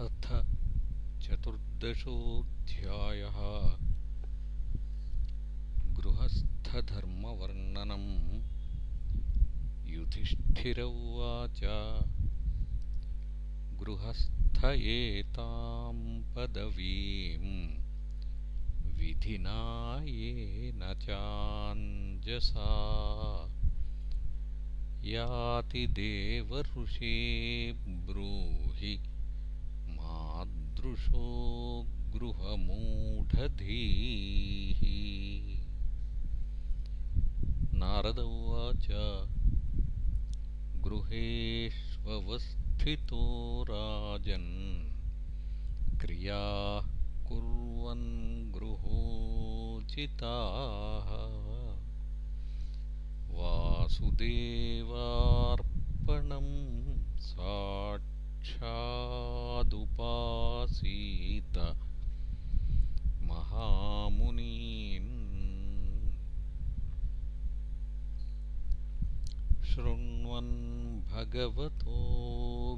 अथ चतुर्दशोऽध्यायः। गृहस्थधर्मवर्णनम्। युधिष्ठिर उवाच गृहस्थ एतां पदवीं विधिना येन चाञ्जसा। याति देवऋषे ब्रूहि मादृशो गृहमूढधीः। नारद उवाच गृहेष्वस्थितो राजन् क्रियाः कुर्वन् गृहोचिताः। वासुदेवार्पणं साक्षादुपासीत महामुनीन् शृण्वन् भगवतो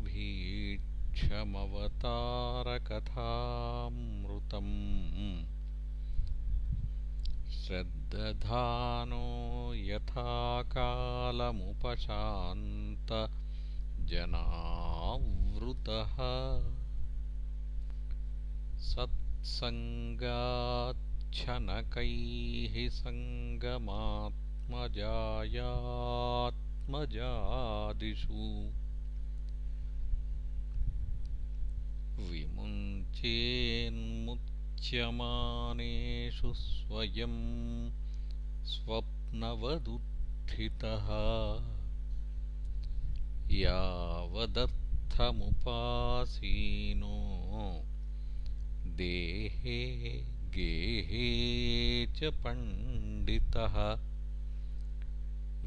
भीक्षमवतारकथामृतम् श्रद्दधानो यथा कालमुपशान्तजनावृतः सत्सङ्गाच्छनकैः सङ्गमात्मजायात्मजादिषु। विमुञ्चेन्मुत् उच्यमानेषु स्वयं स्वप्नवदुत्थितः यावदर्थमुपासीनो देहे गेहे च पण्डितः।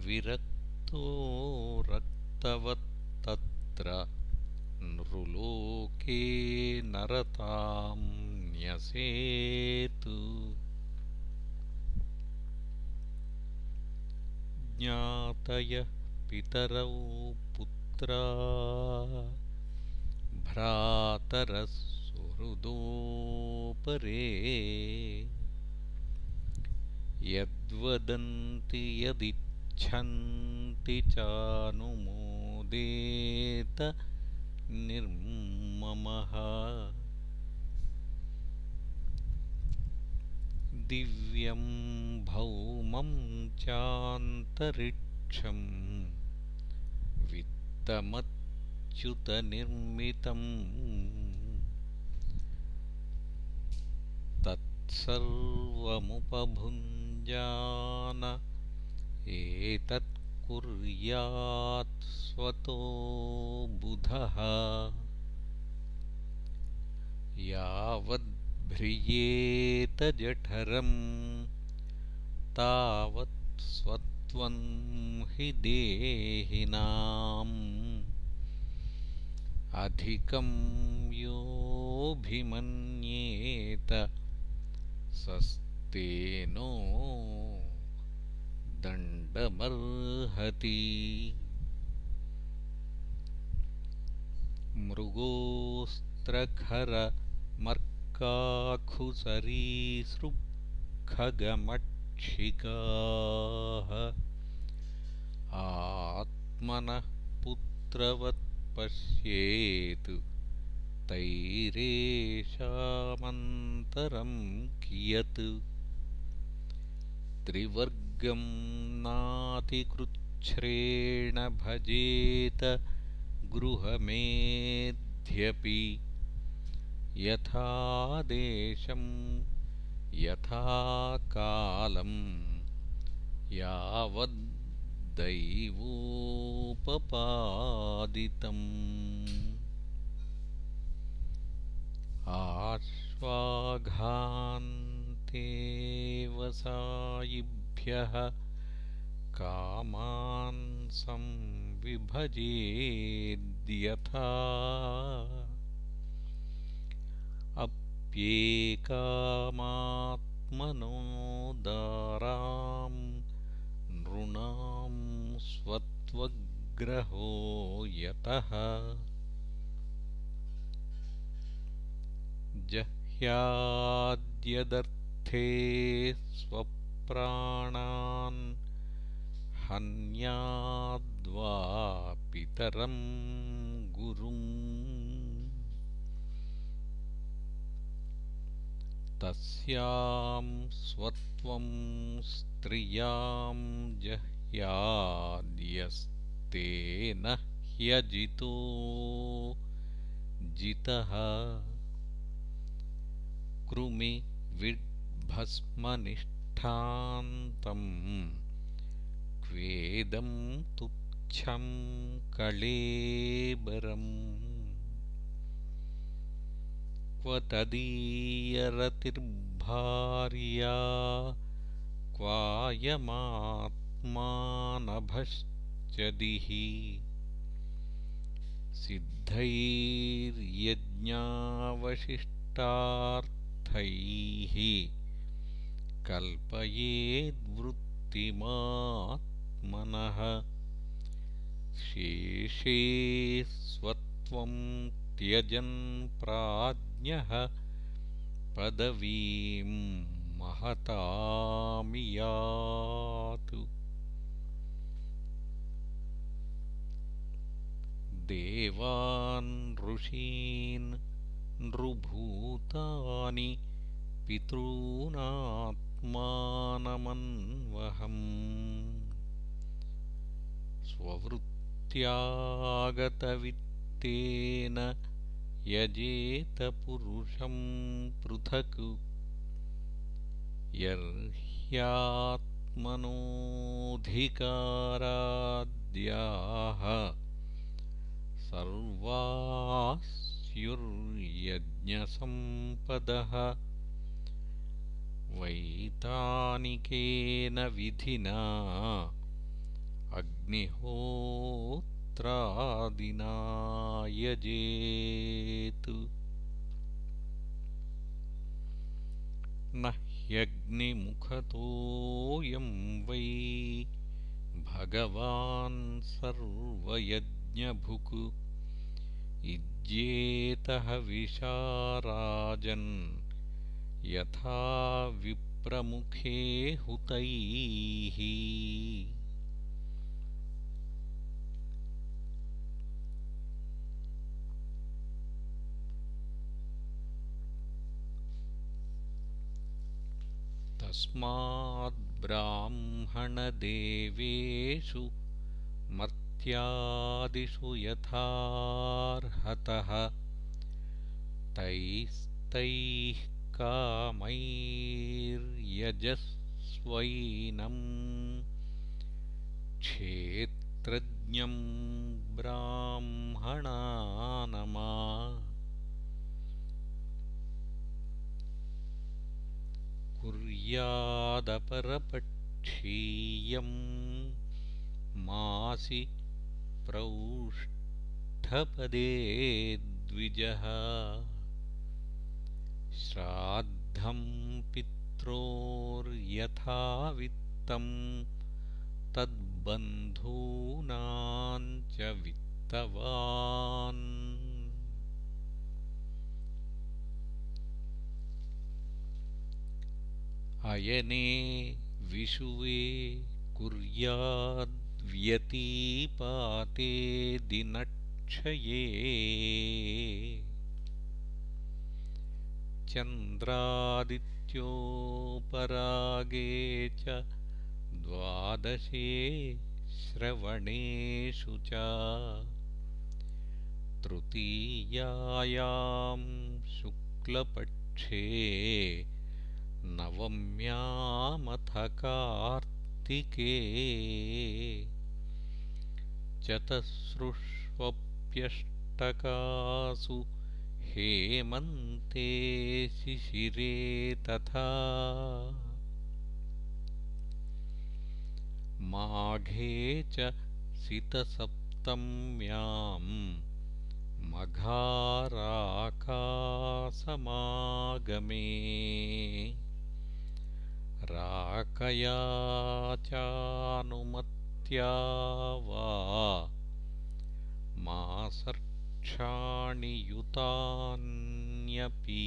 विरक्तो रक्तवत्तत्र नृलोके नरताम् न्यसेतु। ज्ञातयः पितरौ पुत्रा भ्रातरः सुहृदोपरे यद्वदन्ति यदिच्छन्ति चानुमोदेत निर्ममः। दिव्यं भौमं चान्तरिक्षं वित्तमच्युतनिर्मितम् तत्सर्वमुपभुञ्जान एतत्कुर्यात् स्वतो बुधः। यावद् ्रियेतजठरं तावत् स्वत्वं हि देहिनाम् अधिकं योऽभिमन्येत सस्तेनो दण्डमर्हति। मृगोऽस्त्रखरमर् काखुसरीसृखगमक्षिकाः आत्मनः पुत्रवत् पश्येत् तैरेषामन्तरं कियत्? त्रिवर्गं नातिकृच्छ्रेण भजेत गृहमेध्यपि। यथादेशं यथा कालं यावद्दैवोपपादितम् आश्वाघान्तेवसायिभ्यः कामान् संविभजेद्यथा दारां नृणां स्वत्वग्रहो यतः। जह्याद्यदर्थे स्वप्राणान् हन्याद्वा पितरं गुरुम् तस्यां स्वत्वं स्त्रियां जह्याद्यस्तेन ह्यजितो। जितः कृमिविड्भस्मनिष्ठान्तम् क्वेदं तुच्छं कळेबरम् क्व तदीयरतिर्भार्या क्वायमात्मानभश्चदिः। सिद्धैर्यज्ञावशिष्टार्थैः कल्पयेद्वृत्तिमात्मनः शेषे स्वत्वं त्यजन् प्राज्ञः पदवीं महतामियात् देवान् ऋषीन् नृभूतानि पितॄनात्मानमन्वहम् स्ववृत्त्यागतवित्तेन यजेतपुरुषं पृथक् यर्ह्यात्मनोऽधिकाराद्याः सर्वास्युर्यज्ञसम्पदः वैतानिकेन विधिना अग्निहोत्रादिना यजेत् न ह्यग्निमुखतोऽयं वै भगवान् सर्वयज्ञभुक्। इज्येतः विशाराजन् यथा विप्रमुखे हुतैः तस्माद्ब्राह्मणदेवेषु मर्त्यादिषु यथार्हतः। तैस्तैः कामैर्यजस्वैनं क्षेत्रज्ञं ब्राह्मणानमा कुर्यादपरपक्षीयं मासि प्रौष्ठपदे द्विजः श्राद्धं पित्रोर्यथावित्तं तद्बन्धूनाञ्च वित्तवान् अयने विषुवे कुर्याद्व्यतीपाते दिनक्षये। चन्द्रादित्योपरागे च द्वादशे श्रवणेषु च तृतीयायां शुक्लपक्षे नवम्यामथ कार्तिके चतसृष्वप्यष्टकासु हेमन्ते शिशिरे तथा माघे च सितसप्तम्यां मघाराकासमागमे राकया चानुमत्या वा मासर्क्षाणि युतान्यपि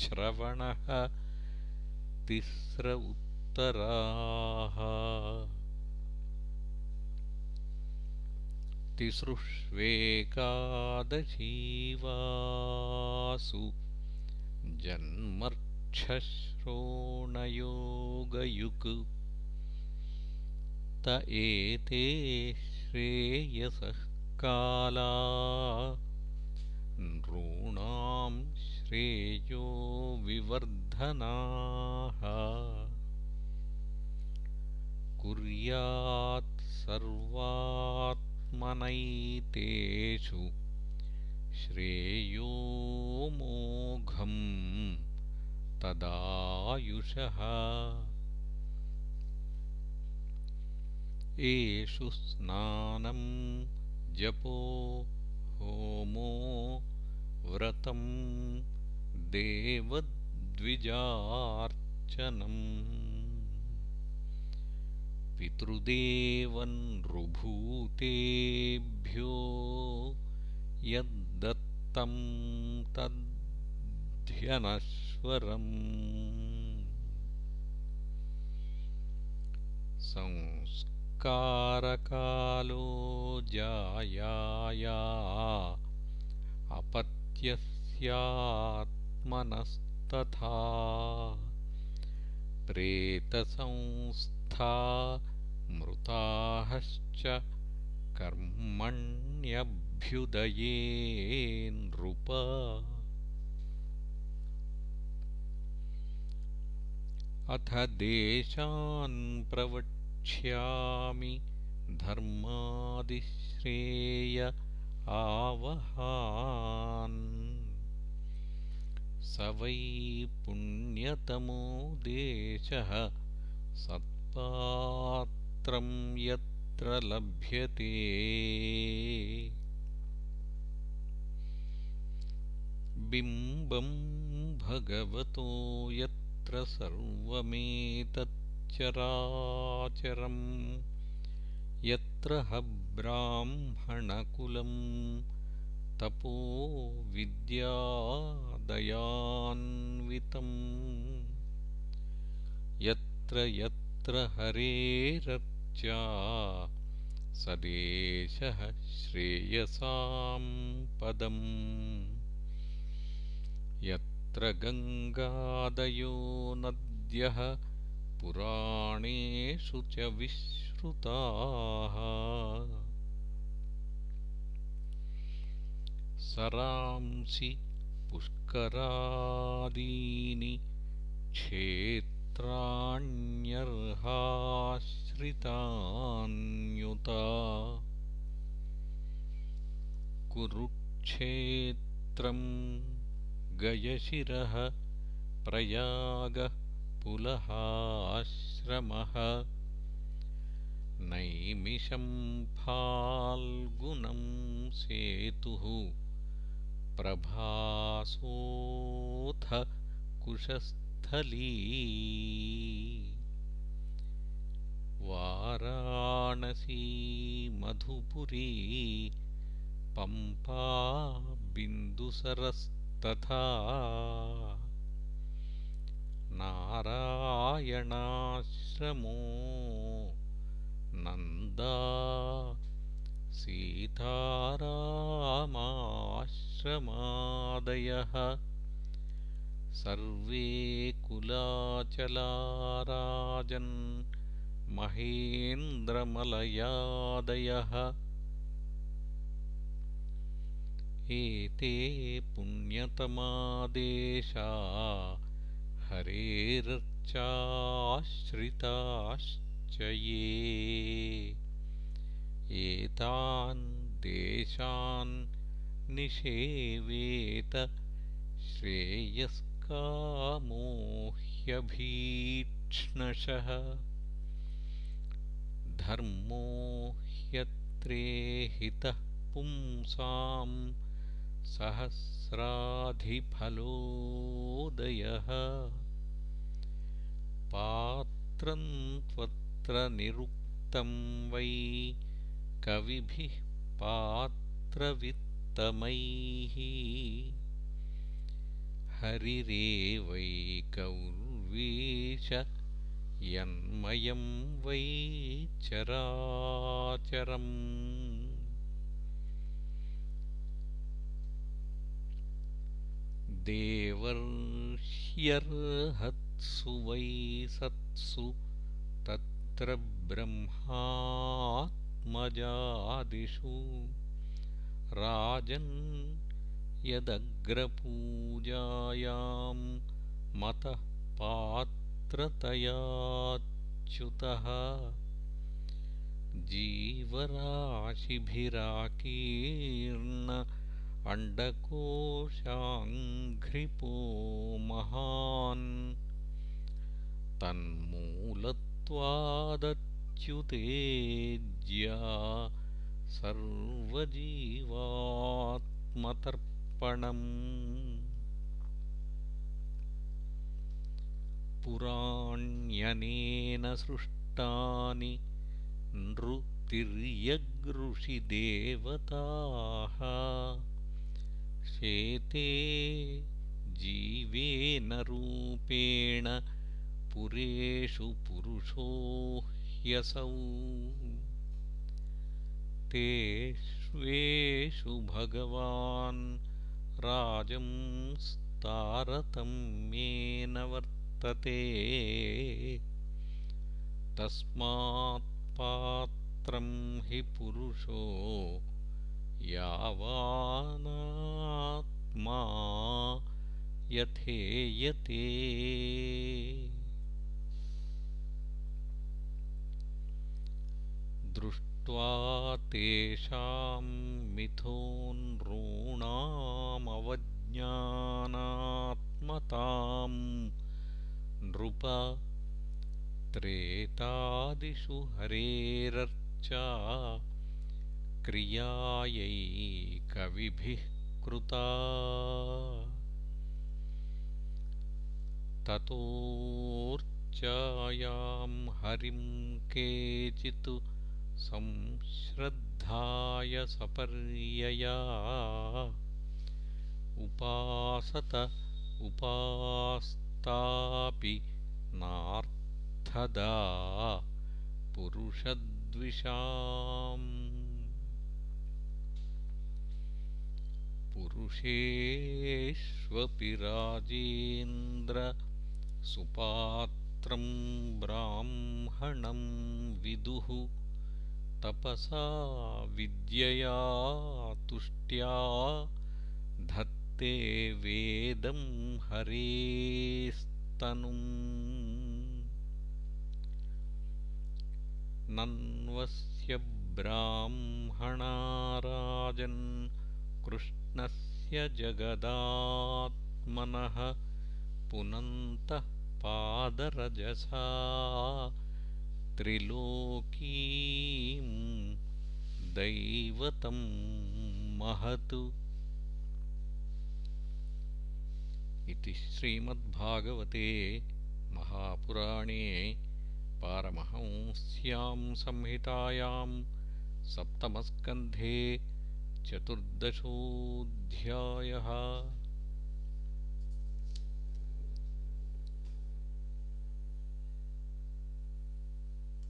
स्याच्छ्रवणः तिस्र उत्तराः तिसृष्वेकादशीवासु जन्मर्क्षश्रोणयोगयुक् त एते श्रेयसः काला नॄणां श्रेयो विवर्धनाः कुर्यात् सर्वात्मनैतेषु श्रेयो मोघम् तदायुषः। एषु स्नानं जपो होमो व्रतं देवद्विजार्चनम् पितृदेवनृभूतेभ्यो यद्दत्तं तद्ध्यनश्वरम्। संस्कारकालो जायाया अपत्यस्यात्मनस्तथा। प्रेतसंस्था मृताश्च कर्मण्यभ्युदये नृप अथ देशान् प्रवक्ष्यामि धर्मादिश्रेय आवहान्। स वै पुण्यतमो देशः सत्पात्रं यत्र लभ्यते। बिम्बं भगवतो यत् सर्वमेतच्चराचरम् यत्र ह ब्राह्मणकुलं तपो विद्यादयान्वितम् यत्र यत्र हरेरर्चा सदेशः श्रेयसां पदम्। यत्र गङ्गादयो नद्यः पुराणेषु च विश्रुताः। सरांसि पुष्करादीनि क्षेत्राण्यर्हाश्रितान्युता कुरुक्षेत्रम् गयशिरः प्रयागः पुलहाश्रमः। नैमिषं फाल्गुनं सेतुः प्रभासोऽथ कुशस्थली वाराणसी मधुपुरी पम्पा बिन्दुसरस् तथा नारायणाश्रमो नन्दा सीतारामाश्रमादयः सर्वे कुलाचलाराजन् महेन्द्रमलयादयः। एते पुण्यतमादेशा हरेरर्चाश्रिताश्च ये। एतान् देशान् निषेवेत श्रेयस्कामो ह्यभीक्ष्णशः धर्मो ह्यत्रेहितः पुंसाम् सहस्राधिफलोदयः। पात्रं त्वत्र निरुक्तं वै कविभिः पात्रवित्तमैः हरिरेवैकौर्वीश यन्मयं वै चराचरम्। देवर्ष्यर्हत्सु वै सत्सु तत्र ब्रह्मात्मजादिषु। राजन् यदग्रपूजायां मतः पात्रतयाच्युतः जीवराशिभिराकीर्ण अण्डकोशाङ्घ्रिपो महान्। तन्मूलत्वादच्युतेज्या सर्वजीवात्मतर्पणम् पुराण्यनेन सृष्टानि नृतिर्यगृषिदेवताः। शेते जीवेन रूपेण पुरेषु पुरुषो ह्यसौ। तेष्वेषु भगवान् राजंस्तारतम्येन वर्तते। तस्मात्पात्रं हि पुरुषो यावानात्मा यथेयते। दृष्ट्वा तेषां मिथो नृणामवज्ञानात्मतां नृप त्रेतादिषु हरेरर्चा क्रियायै कविभिः कृता। ततोर्चायां हरिं केचित् संश्रद्धाय सपर्यया उपासत उपास्तापि नार्थदा। पुरुषद्विषाम्। पुरुषेष्वपि राजेन्द्र सुपात्रं ब्राह्मणं विदुः। तपसा विद्यया तुष्ट्या धत्ते वेदं हरेस्तनुम्। नन्वस्य ब्राह्मणाराजन् कृष्णस्य जगदात्मनः पुनन्तः पादरजसा त्रिलोकीं दैवतं महत् इति श्रीमद्भागवते महापुराणे पारमहंस्यां संहितायां सप्तमस्कन्धे चतुर्दशोऽध्यायः